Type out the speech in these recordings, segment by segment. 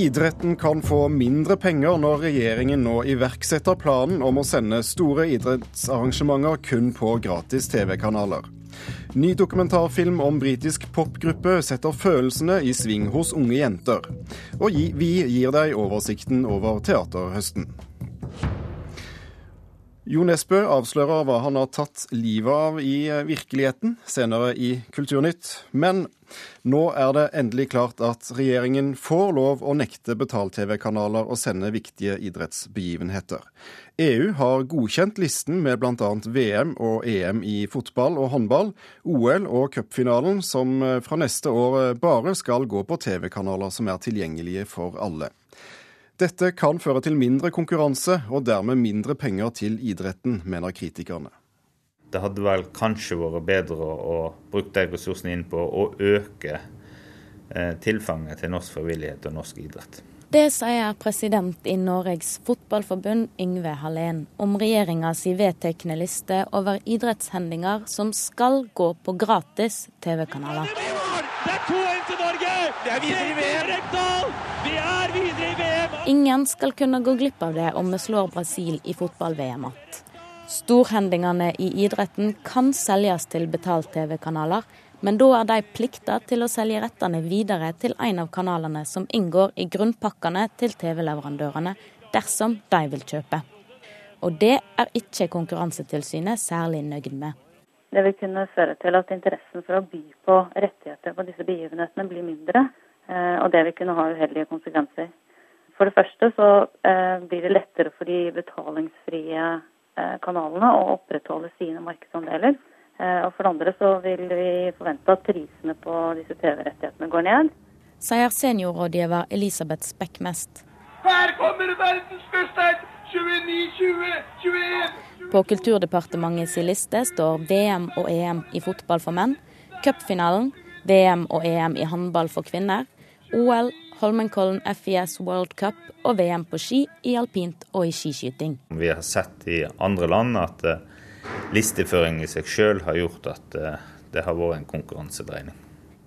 Idretten kan få mindre penger når regjeringen nå iverksetter planen om å sende store idrettsarrangementer kun på gratis TV-kanaler. Ny dokumentarfilm om britisk popgruppe setter følelsene i sving hos unge jenter. Og vi gir deg oversikten over teaterhøsten. Jo Nesbø avslører hva han har tatt livet av i eh, virkeligheten, senere i Kulturnytt. Men nå er det endelig klart at regjeringen får lov å nekte betal-TV-kanaler å sende viktige idrettsbegivenheter. EU har godkjent listen med bl.a. VM og EM i fotball og håndball, OL og cupfinalen, som eh, fra neste år eh, bare skal gå på TV-kanaler som er tilgjengelige for alle. Dette kan føre til mindre konkurranse og dermed mindre penger til idretten, mener kritikerne. Det hadde vel kanskje vært bedre å bruke de ressursene inn på å øke eh, tilfanget til norsk frivillighet og norsk idrett. Det sier president i Norges Fotballforbund, Yngve Hallén, om regjeringas vedtekne liste over idrettshendinger som skal gå på gratis TV-kanaler. Det er 2-1 til Norge! Det er videre i VM! Vi er videre i VM! Ingen skal kunne gå glipp av det om vi slår Brasil i fotball-VM igjen. Storhendingene i idretten kan selges til betalt-TV-kanaler, men da er de plikta til å selge rettene videre til en av kanalene som inngår i grunnpakkene til TV-leverandørene, dersom de vil kjøpe. Og det er ikke Konkurransetilsynet særlig nøyd med. Det vil kunne føre til at interessen for å by på rettigheter på disse begivenhetene blir mindre, eh, og det vil kunne ha uheldige konsekvenser. For det første så eh, blir det lettere for de betalingsfrie eh, kanalene å opprettholde sine markedsandeler. Og for det andre så vil vi forvente at prisene på disse TV-rettighetene går ned. Sier seniorrådgiver Elisabeth Spekkmest. Her kommer verdensmesteren! 29, 20, 21! På Kulturdepartementets liste står VM og EM i fotball for menn, cupfinalen, VM og EM i håndball for kvinner, OL, Holmenkollen FIS World Cup og VM på ski i alpint og i skiskyting. Vi har sett i andre land at uh, listeføring i seg sjøl har gjort at uh, det har vært en konkurransedreining.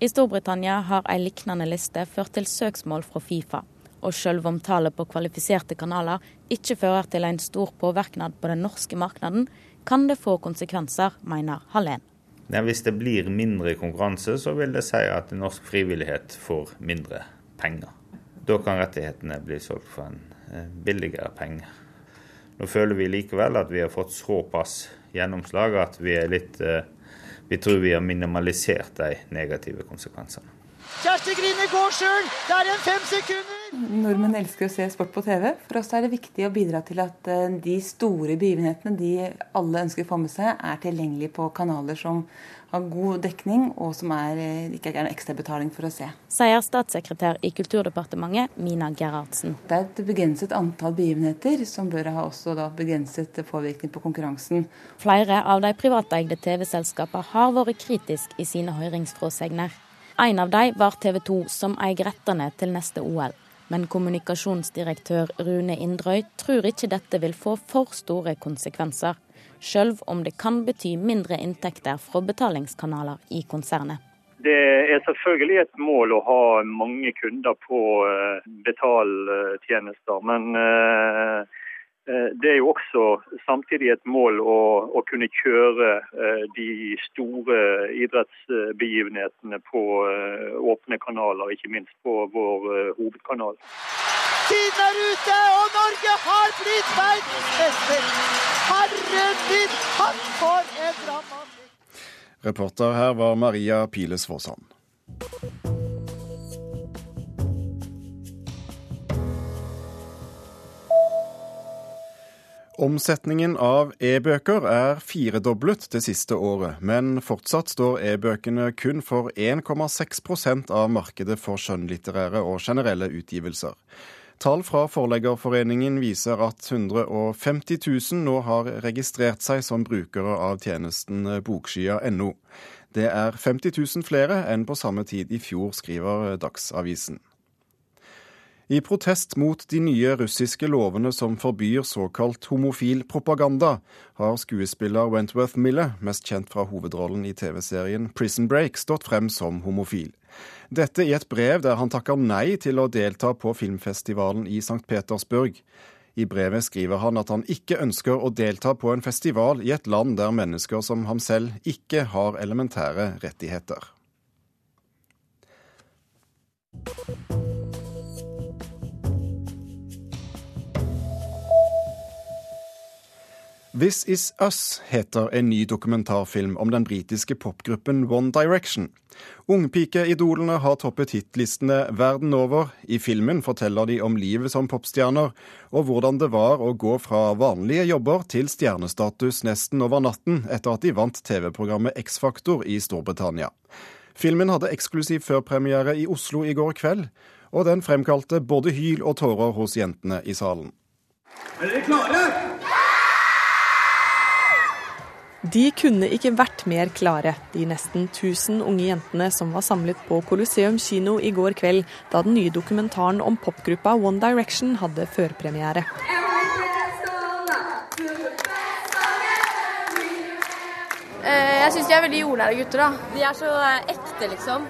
I Storbritannia har ei liknende liste ført til søksmål fra Fifa og selv om tallet på kvalifiserte kanaler ikke fører til en stor påvirkning på den norske markedet, kan det få konsekvenser, mener Hallén. Hvis det blir mindre konkurranse, så vil det si at norsk frivillighet får mindre penger. Da kan rettighetene bli solgt for en eh, billigere penge. Nå føler vi likevel at vi har fått såpass gjennomslag at vi, litt, eh, vi tror vi har minimalisert de negative konsekvensene. Kjersti Grine går sjøl! Det er igjen fem sekunder! Nordmenn elsker å se sport på TV. For oss er det viktig å bidra til at eh, de store begivenhetene de alle ønsker å få med seg, er tilgjengelige på kanaler som har god dekning, og som er, eh, ikke er ekstra betaling for å se. Sier statssekretær i Kulturdepartementet Mina Gerhardsen. Det er et begrenset antall begivenheter som bør ha også begrenset påvirkning på konkurransen. Flere av de privateide TV-selskapene har vært kritiske i sine høringsfråsegner. En av dem var TV 2, som eier rettene til neste OL. Men kommunikasjonsdirektør Rune Indrøy tror ikke dette vil få for store konsekvenser, sjøl om det kan bety mindre inntekter fra betalingskanaler i konsernet. Det er selvfølgelig et mål å ha mange kunder på eh, betaltjenester, men eh, Eh, det er jo også samtidig et mål å, å kunne kjøre de store idrettsbegivenhetene på åpne kanaler, ikke minst på vår hovedkanal. Tiden er ute, og Norge har blitt verdensmester! Herre min hatt, for en dramatikk! Reporter her var Maria Piles Fossand. Omsetningen av e-bøker er firedoblet det siste året, men fortsatt står e-bøkene kun for 1,6% av markedet for skjønnlitterære og generelle utgivelser. Tall fra Forleggerforeningen viser at 150 000 nå har registrert seg som brukere av tjenesten bokskia.no. Det er 50 000 flere enn på samme tid i fjor, skriver Dagsavisen. I protest mot de nye russiske lovene som forbyr såkalt homofil propaganda, har skuespiller Wentworth Miller, mest kjent fra hovedrollen i TV-serien Prison Break, stått frem som homofil. Dette i et brev der han takker nei til å delta på filmfestivalen i St. Petersburg. I brevet skriver han at han ikke ønsker å delta på en festival i et land der mennesker som ham selv ikke har elementære rettigheter. This Is Us heter en ny dokumentarfilm om den britiske popgruppen One Direction. Ungpikeidolene har toppet hitlistene verden over. I filmen forteller de om livet som popstjerner, og hvordan det var å gå fra vanlige jobber til stjernestatus nesten over natten etter at de vant TV-programmet X-Faktor i Storbritannia. Filmen hadde eksklusiv førpremiere i Oslo i går kveld, og den fremkalte både hyl og tårer hos jentene i salen. Er dere klare? De kunne ikke vært mer klare, de nesten 1000 unge jentene som var samlet på Colosseum kino i går kveld, da den nye dokumentaren om popgruppa One Direction hadde førpremiere. Eh, jeg syns de er veldig jordnære gutter. da. De er så eh, ekte, liksom.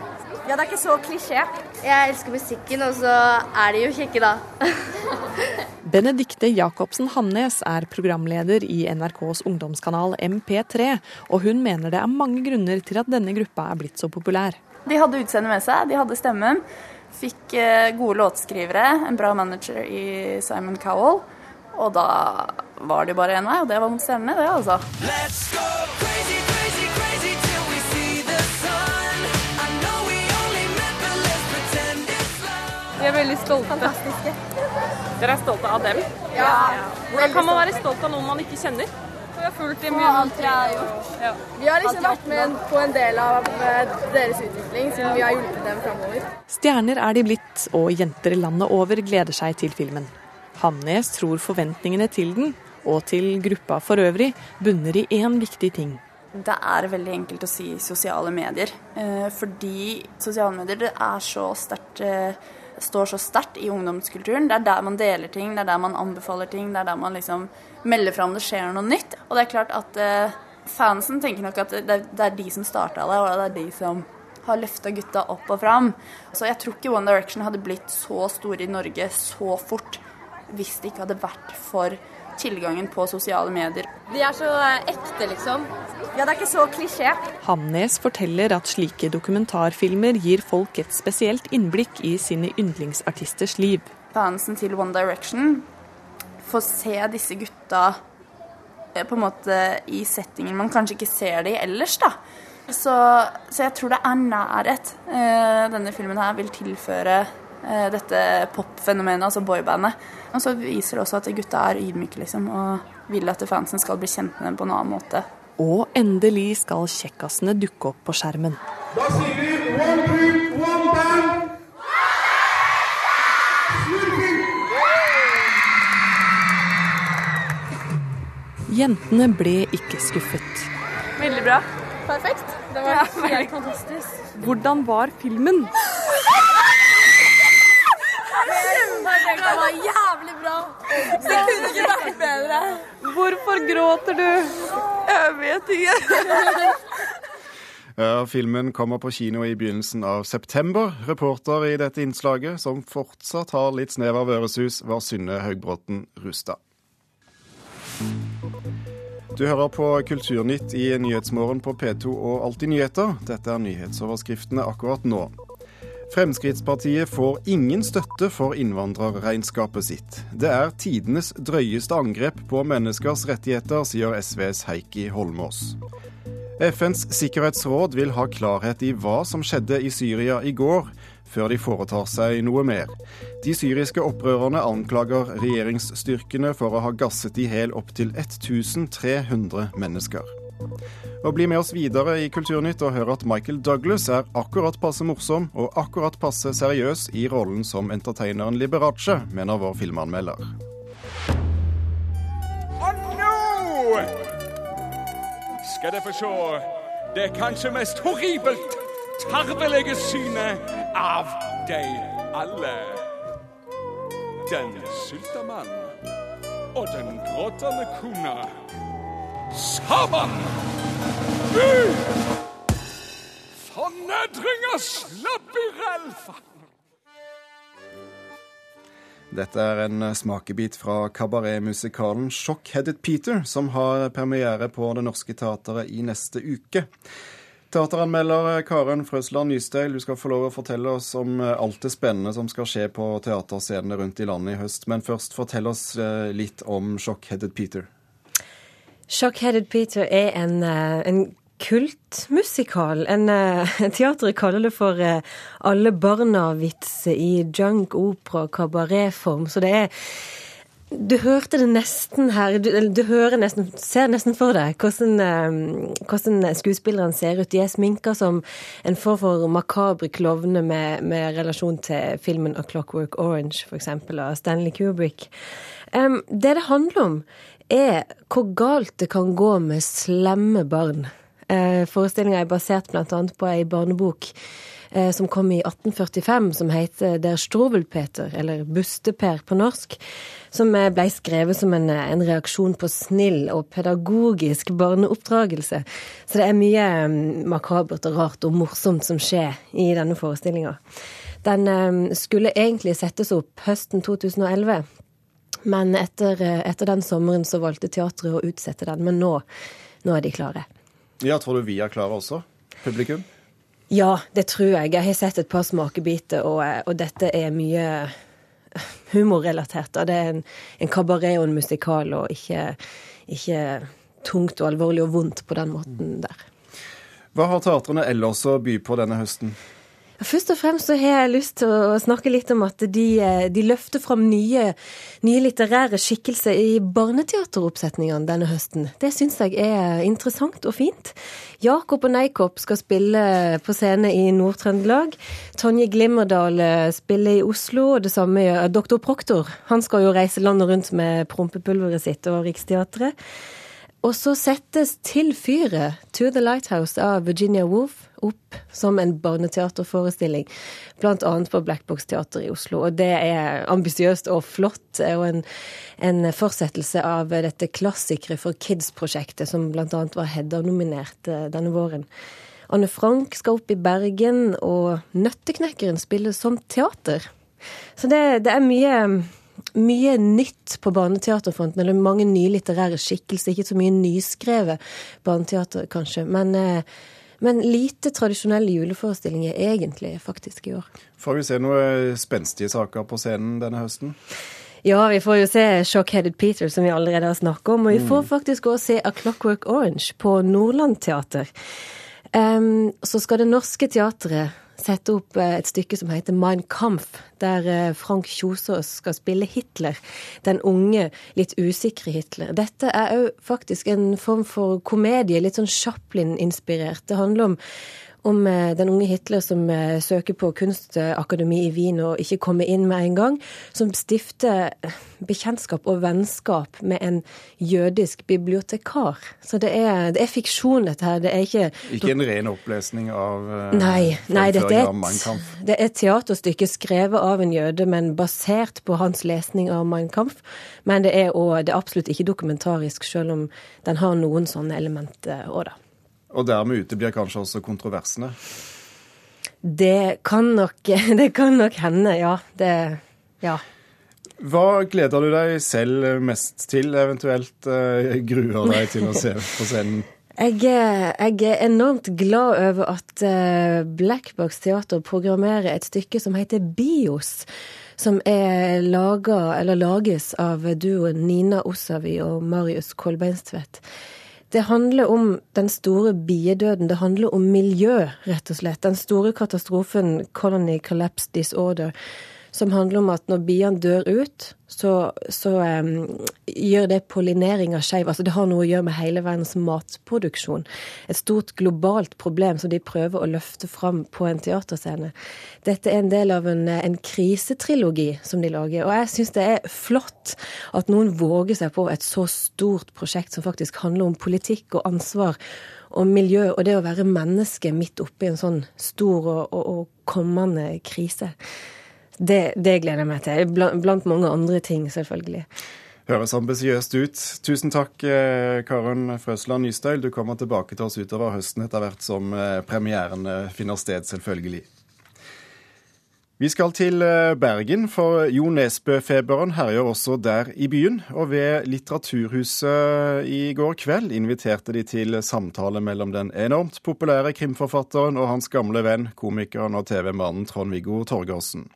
Ja, Det er ikke så klisjé. Jeg elsker musikken, og så er de jo kjekke, da. Benedikte Jacobsen Hamnes er programleder i NRKs ungdomskanal MP3, og hun mener det er mange grunner til at denne gruppa er blitt så populær. De hadde utseendet med seg, de hadde stemmen. Fikk eh, gode låtskrivere, en bra manager i Simon Cowell. Og da var det bare én vei, og det var mot stjernene, det, altså. Let's go crazy, crazy, crazy till we see the sun. I know we only met, but let's pretend it's love. De er veldig stolte. Fantastiske. Dere er stolte av dem? Ja. Hvordan kan man være stolt av noen man ikke kjenner? Vi har fulgt dem gjennom alt vi har gjort. Ja. Vi har liksom vært med på en del av eh, deres utvikling, siden vi har hjulpet dem framover. Stjerner er de blitt, og jenter landet over gleder seg til filmen. Hamnes tror forventningene til den, og til gruppa for øvrig, bunner i én viktig ting. Det er veldig enkelt å si sosiale medier. Eh, fordi sosiale medier det er så sterkt eh, står så sterkt i ungdomskulturen. Det er der man deler ting, det er der man anbefaler ting, det er der man liksom melder fra om det skjer noe nytt. Og det er klart at eh, fansen tenker nok at det, det er de som starta det, og det er de som har løfta gutta opp og fram. Så jeg tror ikke One Direction hadde blitt så store i Norge så fort hvis det ikke hadde vært for tilgangen på sosiale medier. De er så eh, ekte, liksom. Ja, det er ikke så klisjé. Hamnes forteller at slike dokumentarfilmer gir folk et spesielt innblikk i sine yndlingsartisters liv. Fansen til One Direction får se disse gutta eh, på en måte i settinger man kanskje ikke ser de ellers, da. Så, så jeg tror det er nærhet eh, denne filmen her vil tilføre dette popfenomenet, altså boybandet. Og så viser det også at gutta er ydmyke, liksom, og vil at fansen skal bli kjent med dem på en annen måte. Og endelig skal kjekkasene dukke opp på skjermen. Da sier vi one trip, one band. Jentene ble ikke skuffet. Veldig bra. Perfekt. Det var ja, helt fantastisk. Hvordan var filmen? Det var jævlig bra. Det kunne ikke vært bedre. Hvorfor gråter du? Jeg vet ikke. Filmen kommer på kino i begynnelsen av september. Reporter i dette innslaget, som fortsatt har litt snev av øresus, var Synne Høgbråten Rustad. Du hører på Kulturnytt i Nyhetsmorgen på P2 og Alltid nyheter. Dette er nyhetsoverskriftene akkurat nå. Fremskrittspartiet får ingen støtte for innvandrerregnskapet sitt. Det er tidenes drøyeste angrep på menneskers rettigheter, sier SVs Heikki Holmås. FNs sikkerhetsråd vil ha klarhet i hva som skjedde i Syria i går, før de foretar seg noe mer. De syriske opprørerne anklager regjeringsstyrkene for å ha gasset i hjel opptil 1300 mennesker. Og Bli med oss videre i Kulturnytt og hør at Michael Douglas er akkurat passe morsom og akkurat passe seriøs i rollen som entertaineren Liberace, mener vår filmanmelder. Og nå skal dere få se det kanskje mest horribelt tarvelige synet av de alle. den syltermann og den gråtende kona sammen! By! Fornedringers labyrelf! Dette er en smakebit fra kabaretmusikalen Shockheaded Peter, som har premiere på Det Norske Teatret i neste uke. Teateranmelder Karen Frøsland Nystøyl, du skal få lov å fortelle oss om alt det spennende som skal skje på teaterscenene rundt i landet i høst. Men først fortell oss eh, litt om Shockheaded Peter. Shockheaded Peter er en, eh, en kultmusikal. En, uh, teatret kaller det for uh, alle barna-vitser i junk, opera, kabaretform. Så det er du hørte det nesten her. Du, du hører nesten, ser nesten for deg hvordan, hvordan skuespillerne ser ut. De er sminka som en form for makabre klovner med, med, relasjon til filmen A Clockwork Orange, f.eks., av Stanley Kubrick. Um, det det handler om, er hvor galt det kan gå med slemme barn. Eh, Forestillinga er basert bl.a. på ei barnebok eh, som kom i 1845, som heter Der Strovelpeter, eller Busteper på norsk. Som blei ble skrevet som en, en, reaksjon på snill og pedagogisk barneoppdragelse. Så det er mye makabert og rart og morsomt som skjer i denne forestillinga. Den skulle egentlig settes opp høsten 2011. Men etter, etter den sommeren så valgte teatret å utsette den. Men nå, nå er de klare. Ja, Tror du vi er klare også? Publikum? Ja, det tror jeg. Jeg har sett et par smakebiter, og, og dette er mye humorrelatert. Det er en, en kabaret og en musikal, og ikke, ikke tungt og alvorlig og vondt på den måten der. Hva har teatrene ellers å by på denne høsten? Først og fremst så har jeg lyst til å snakke litt om at de, eh, de løfter fram nye, nye, litterære skikkelser i barneteateroppsetningene denne høsten. Det syns jeg er interessant og fint. Jakob og Neikop skal spille på scene i Nord-Trøndelag. Tonje Glimmerdal eh, spiller i Oslo, og det samme gjør Doktor Proktor. Han skal jo reise landet rundt med prompepulveret sitt og Riksteatret. Og så settes Til fyret, To the Lighthouse av Virginia Woolf, opp som en barneteaterforestilling, bl.a. på Black Box Teater i Oslo. Og det er ambisiøst og flott, og en, en fortsettelse av dette klassikere for kids-prosjektet, som bl.a. var Hedda-nominert eh, denne våren. Anne Frank skal opp i Bergen, og Nøtteknekkeren spiller som teater. Så det, det er mye mye nytt på barneteaterfronten, eller mange nye litterære skikkelser. Ikke så mye nyskrevet barneteater, kanskje. Men, eh, men lite tradisjonelle juleforestillinger egentlig, faktisk, i år. Får vi se noen spenstige saker på scenen denne høsten? Ja, vi får jo se Shockheaded Peter, som vi allerede har snakket om. Og vi får mm. faktisk også se A Clockwork Orange på Nordland Teater. Um, så skal Det Norske Teatret sette opp eh, et stykke som heter Mein Kampf, der eh, Frank Kjosås skal spille Hitler. Den unge, litt usikre Hitler. Dette er òg faktisk en form for komedie, litt sånn Chaplin-inspirert. Det handler om om eh, den unge Hitler som eh, søker på kunstakademi i Wien og ikke kommer inn med en gang, som stifter bekjentskap og vennskap med en jødisk bibliotekar. Så det er, det er fiksjon, dette her. Det er ikke Ikke en ren opplesning av eh, Nei, nei dette er, et, det er et teaterstykke skrevet av en jøde, men basert på hans lesning av Mein Kampf. Men det er, også, det er absolutt ikke dokumentarisk, selv om den har noen sånne elementer òg, da. Og dermed uteblir kanskje også kontroversene? Det kan nok, det kan nok hende, ja. Det, ja. Hva gleder du deg selv mest til, eventuelt uh, gruer deg til å se på scenen? Jeg, jeg, er enormt glad over at uh, Blackbox Teater programmerer et stykke som heter Bios. Som er laget, eller lages av duoen Nina Ossavi og Marius Kolbeinstvedt. Det handler om den store biedøden. Det handler om miljø, rett og slett. Den store katastrofen Colony Collapse Disorder, som handler om at når biene dør ut, så, så um, gjør det pollineringa skeiv. Altså det har noe å gjøre med hele verdens matproduksjon. Et stort globalt problem som de prøver å løfte fram på en teaterscene. Dette er en del av en, en krisetrilogi som de lager. Og jeg syns det er flott at noen våger seg på et så stort prosjekt som faktisk handler om politikk og ansvar og miljø, og det å være menneske midt oppi en sånn stor og, og, og kommende krise. Det, det gleder jeg meg til. Blant, blant mange andre ting, selvfølgelig. Høres ambisiøst ut. Tusen takk, eh, Karen Frøsland Nystøyl. Du kommer tilbake til oss utover høsten etter hvert som eh, premieren eh, finner sted, selvfølgelig. Vi skal til Bergen, for Jo Nesbø-feberen herjer også der i byen. Og ved Litteraturhuset i går kveld inviterte de til samtale mellom den enormt populære krimforfatteren og hans gamle venn, komikeren og TV-mannen Trond-Viggo Torgersen.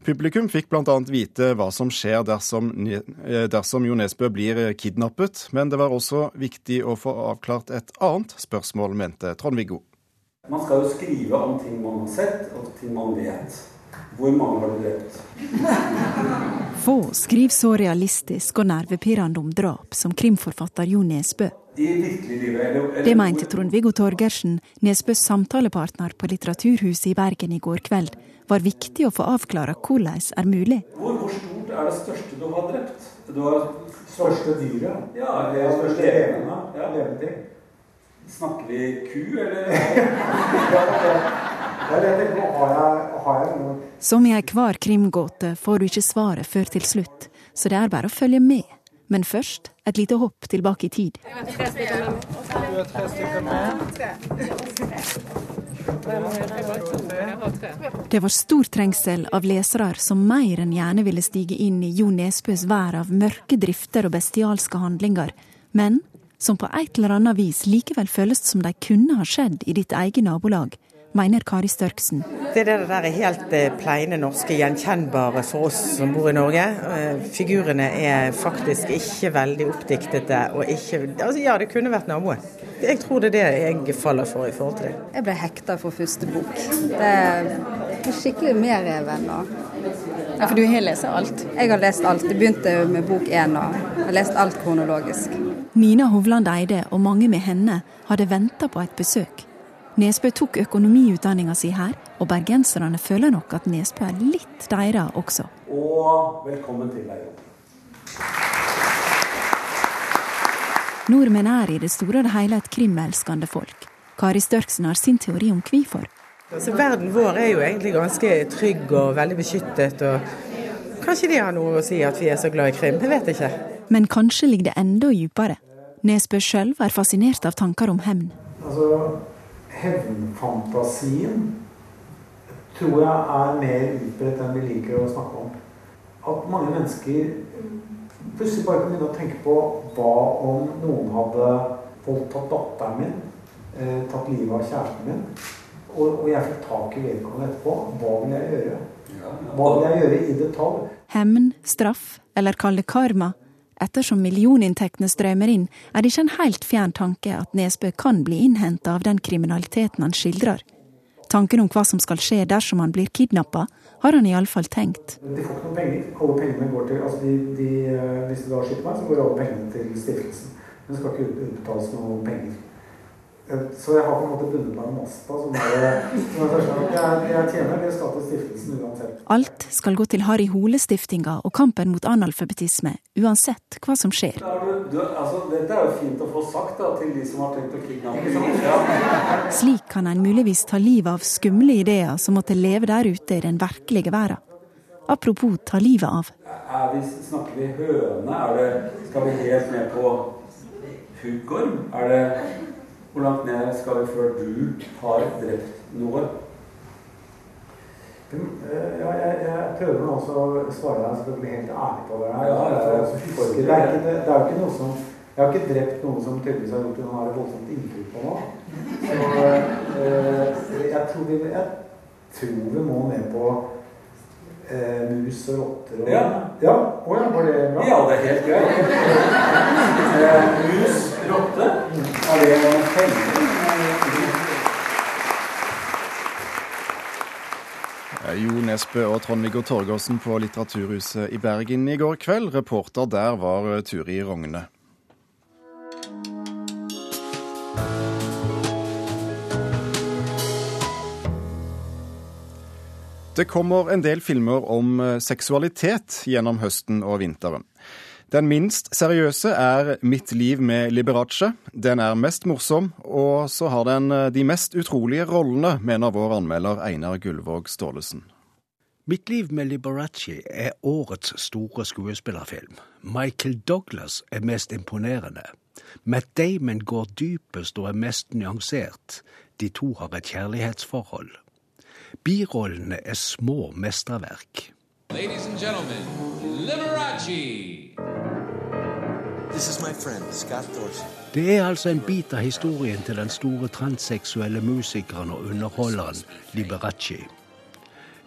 Publikum fikk bl.a. vite hva som skjer dersom, eh, dersom Jo Nesbø blir kidnappet, men det var også viktig å få avklart et annet spørsmål, mente Trond-Viggo. Man skal jo skrive om ting man har sett, og ting man vet. Hvor mange har du drept? Få skriver så realistisk og nervepirrende om drap som krimforfatter Jo Nesbø. Det mente Trond-Viggo Torgersen, Nesbøs samtalepartner på Litteraturhuset i Bergen i går kveld, var viktig å få avklare hvordan er mulig. Hvor, hvor, stort er det største du har drept? Du har største dyret? Ja, det er største levende, ja. levende ting. Snakker vi ku, eller? Som i enhver krimgåte får du ikke svaret før til slutt, så det er bare å følge med. Men først et lite hopp tilbake i tid. Det var stor trengsel av lesere som mer enn gjerne ville stige inn i Jo Nesbøs vær av mørke drifter og bestialske handlinger, men som på et eller annet vis likevel føles som de kunne ha skjedd i ditt eget nabolag, mener Kari Størksen. Det er det der helt eh, pleine norske, gjenkjennbare for oss som bor i Norge. Eh, figurene er faktisk ikke veldig oppdiktete. og ikke, altså Ja, det kunne vært naboen. Jeg tror det er det jeg faller for i forhold til det. Jeg ble hekta for første bok. Det er skikkelig medreven. Ja, for du har lest alt? Jeg har lest alt. Det begynte med bok én og har lest alt kronologisk. Nina Hovland Eide og mange med henne hadde venta på et besøk. Nesbø tok økonomiutdanninga si her, og bergenserne føler nok at Nesbø er litt deres også. Og velkommen til deg. Nordmenn er i det store og hele et krimelskende folk. Kari Størksen har sin teori om hvorfor. Altså, verden vår er jo egentlig ganske trygg og veldig beskyttet. og Kanskje de har noe å si at vi er så glad i krim, jeg vet ikke. Men kanskje ligger det enda dypere. Nesbø sjøl er fascinert av tanker om hevn. Altså, hevnfantasien tror jeg er mer utbredt enn vi liker å snakke om. At mange mennesker plutselig bare kan begynne å tenke på hva om noen hadde voldtatt datteren min, eh, tatt livet av kjæresten min, og, og jeg fikk tak i vedkommende etterpå. Hva vil jeg gjøre? Hva vil jeg gjøre i detalj? Hemn, straff eller kall det karma Ettersom millioninntektene strømmer inn, er det ikke en helt fjern tanke at Nesbø kan bli innhenta av den kriminaliteten han skildrer. Tanken om hva som skal skje dersom han blir kidnappa, har han iallfall tenkt. De får ikke noe penger. Alle pengene går til, altså de, de, eh, Hvis de da skyter meg, så går alle pengene til stiftelsen. Men det skal ikke utbetales noen penger. Så jeg har på en måte bundet meg med masta. Som er, som er sånn jeg, jeg tjener det skal til stiftelsen uansett. Alt skal gå til Harry Hole-stiftinga og kampen mot analfabetisme, uansett hva som skjer. Du, du, altså, dette er jo fint å få sagt da, til de som har tenkt å kidnappe. Ja. Slik kan en muligvis ta livet av skumle ideer som måtte leve der ute i den virkelige verden. Apropos ta livet av. Er vi, snakker vi høne? Er det, skal vi helt ned på huggorm? Er det hvor langt ned skal vi før du har drept noe? Ja, jeg, jeg prøver nå også å svare deg blir helt ærlig på det her. Ja, ja. Det, er ikke, det, er jo ikke noe som Jeg har ikke drept noen som tydeligvis har gjort noe voldsomt inntrykk på nå. Så eh, jeg, tror vi, jeg tror vi må ned på eh, mus og rotter og Ja. ja. Å ja, var det bra? Ja, det er helt greit. eh, mus, rotte Er det? Jo Nesbø og Trond-Viggo Torgersen på Litteraturhuset i Bergen i går kveld. Reporter der var Turi Rogne. Det kommer en del filmer om eh, seksualitet gjennom høsten og vinteren. Den minst seriøse er 'Mitt liv med Liberace'. Den er mest morsom, og så har den eh, de mest utrolige rollene, mener vår anmelder Einar Gullvåg Staalesen. Mitt liv med Liberace er årets store skuespillerfilm. Michael Douglas er mest imponerende. Matt Damon går dypest og er mest nyansert. De to har et kjærlighetsforhold. Birollene er små mesterverk. Ladies and gentlemen, Liberace. Det er altså en bit av historien til den store transseksuelle musikeren og underholderen Liberace.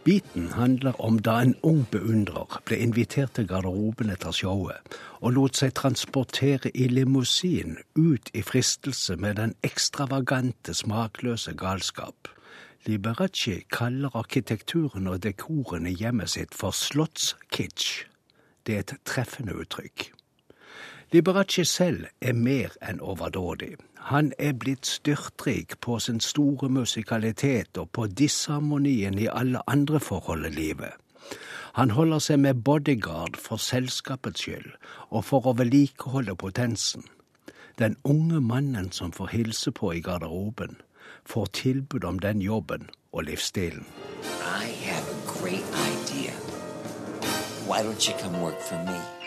Biten handler om da en ung beundrer ble invitert til garderoben etter showet, og lot seg transportere i limousin ut i fristelse med den ekstravagante, smakløse galskap. Liberace kaller arkitekturen og dekoren i hjemmet sitt for slottskitsch. Det er et treffende uttrykk. Liberace selv er mer enn overdådig. Han er blitt styrtrik på sin store musikalitet og på disharmonien i alle andre forhold i livet. Han holder seg med bodyguard for selskapets skyld og for å vedlikeholde potensen. Den unge mannen som får hilse på i garderoben, får tilbud om den jobben og livsstilen. I have a great idea. Why don't you come work for me?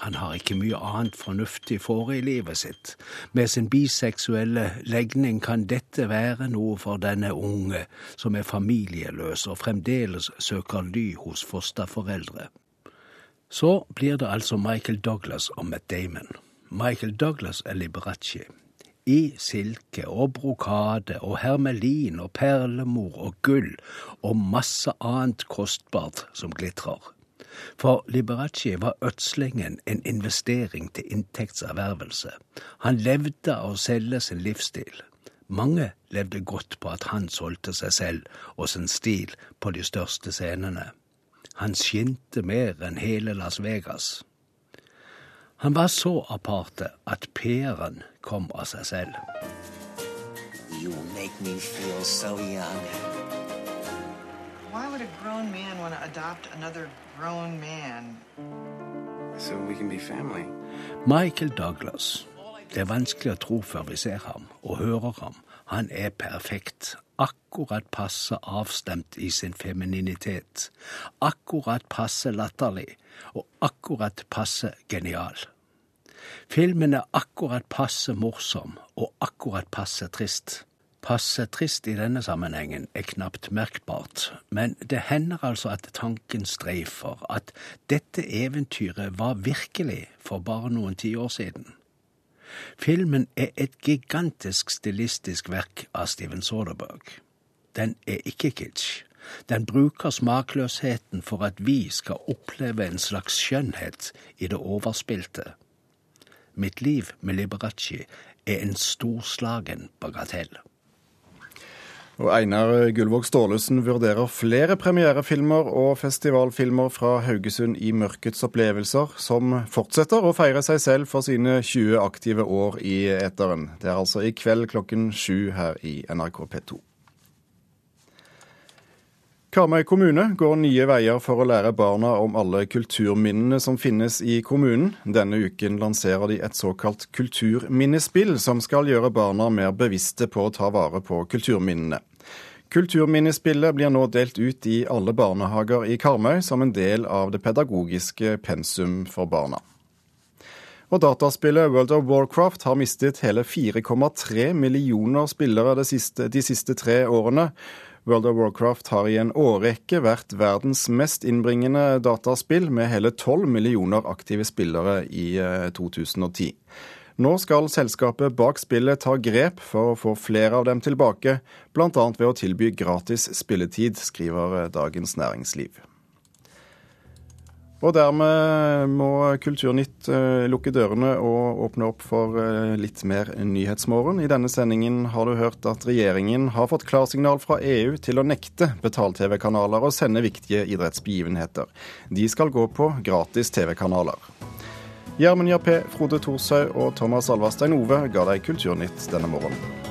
Han har ikke mye annet fornuftig for i livet sitt. Med sin biseksuelle legning kan dette være noe for denne unge, som er familieløs og fremdeles søker ly hos fosterforeldre. Så blir det altså Michael Douglas og Matt Damon. Michael Douglas er Liberace. I silke og brokade og hermelin og perlemor og gull og masse annet kostbart som glitrer. For Liberace var ødslingen en investering til inntektservervelse. Han levde av å selge sin livsstil. Mange levde godt på at han solgte seg selv og sin stil på de største scenene. Han skinte mer enn hele Las Vegas. Han var så aparte at PR-en kom av seg selv. You make me feel so young. Why would a grown man want to adopt another grown man. So we can be family. Michael Douglas. Det er vanskelig å tro før vi ser ham og hører ham. Han er perfekt. Akkurat passe avstemt i sin femininitet. Akkurat passe latterlig. Og akkurat passe genial. Filmen er akkurat passe morsom og akkurat passe trist. Passe trist i denne sammenhengen er knapt merkbart, men det hender altså at tanken streifer at dette eventyret var virkelig for bare noen tiår siden. Filmen er et gigantisk stilistisk verk av Steven Soderberg. Den er ikke kitsch. Den bruker smakløsheten for at vi skal oppleve en slags skjønnhet i det overspilte. Mitt liv med Liberace er en storslagen bagatell. Og Einar Gullvåg Staalesen vurderer flere premierefilmer og festivalfilmer fra Haugesund i Mørkets opplevelser, som fortsetter å feire seg selv for sine 20 aktive år i eteren. Det er altså i kveld klokken sju her i NRK P2. Karmøy kommune går nye veier for å lære barna om alle kulturminnene som finnes i kommunen. Denne uken lanserer de et såkalt kulturminnespill, som skal gjøre barna mer bevisste på å ta vare på kulturminnene. Kulturminnespillet blir nå delt ut i alle barnehager i Karmøy som en del av det pedagogiske pensum for barna. Og dataspillet World of Warcraft har mistet hele 4,3 millioner spillere de siste, de siste tre årene. World of Warcraft har i en årrekke vært verdens mest innbringende dataspill, med hele 12 millioner aktive spillere i 2010. Nå skal selskapet bak spillet ta grep for å få flere av dem tilbake, bl.a. ved å tilby gratis spilletid, skriver Dagens Næringsliv. Og dermed må Kulturnytt eh, lukke dørene og åpne opp for eh, litt mer Nyhetsmorgen. I denne sendingen har du hørt at regjeringen har fått klarsignal fra EU til å nekte betal-TV-kanaler å sende viktige idrettsbegivenheter. De skal gå på gratis TV-kanaler. Gjermund Jappé, Frode Thorshaug og Thomas Alvarstein Ove ga deg Kulturnytt denne morgenen.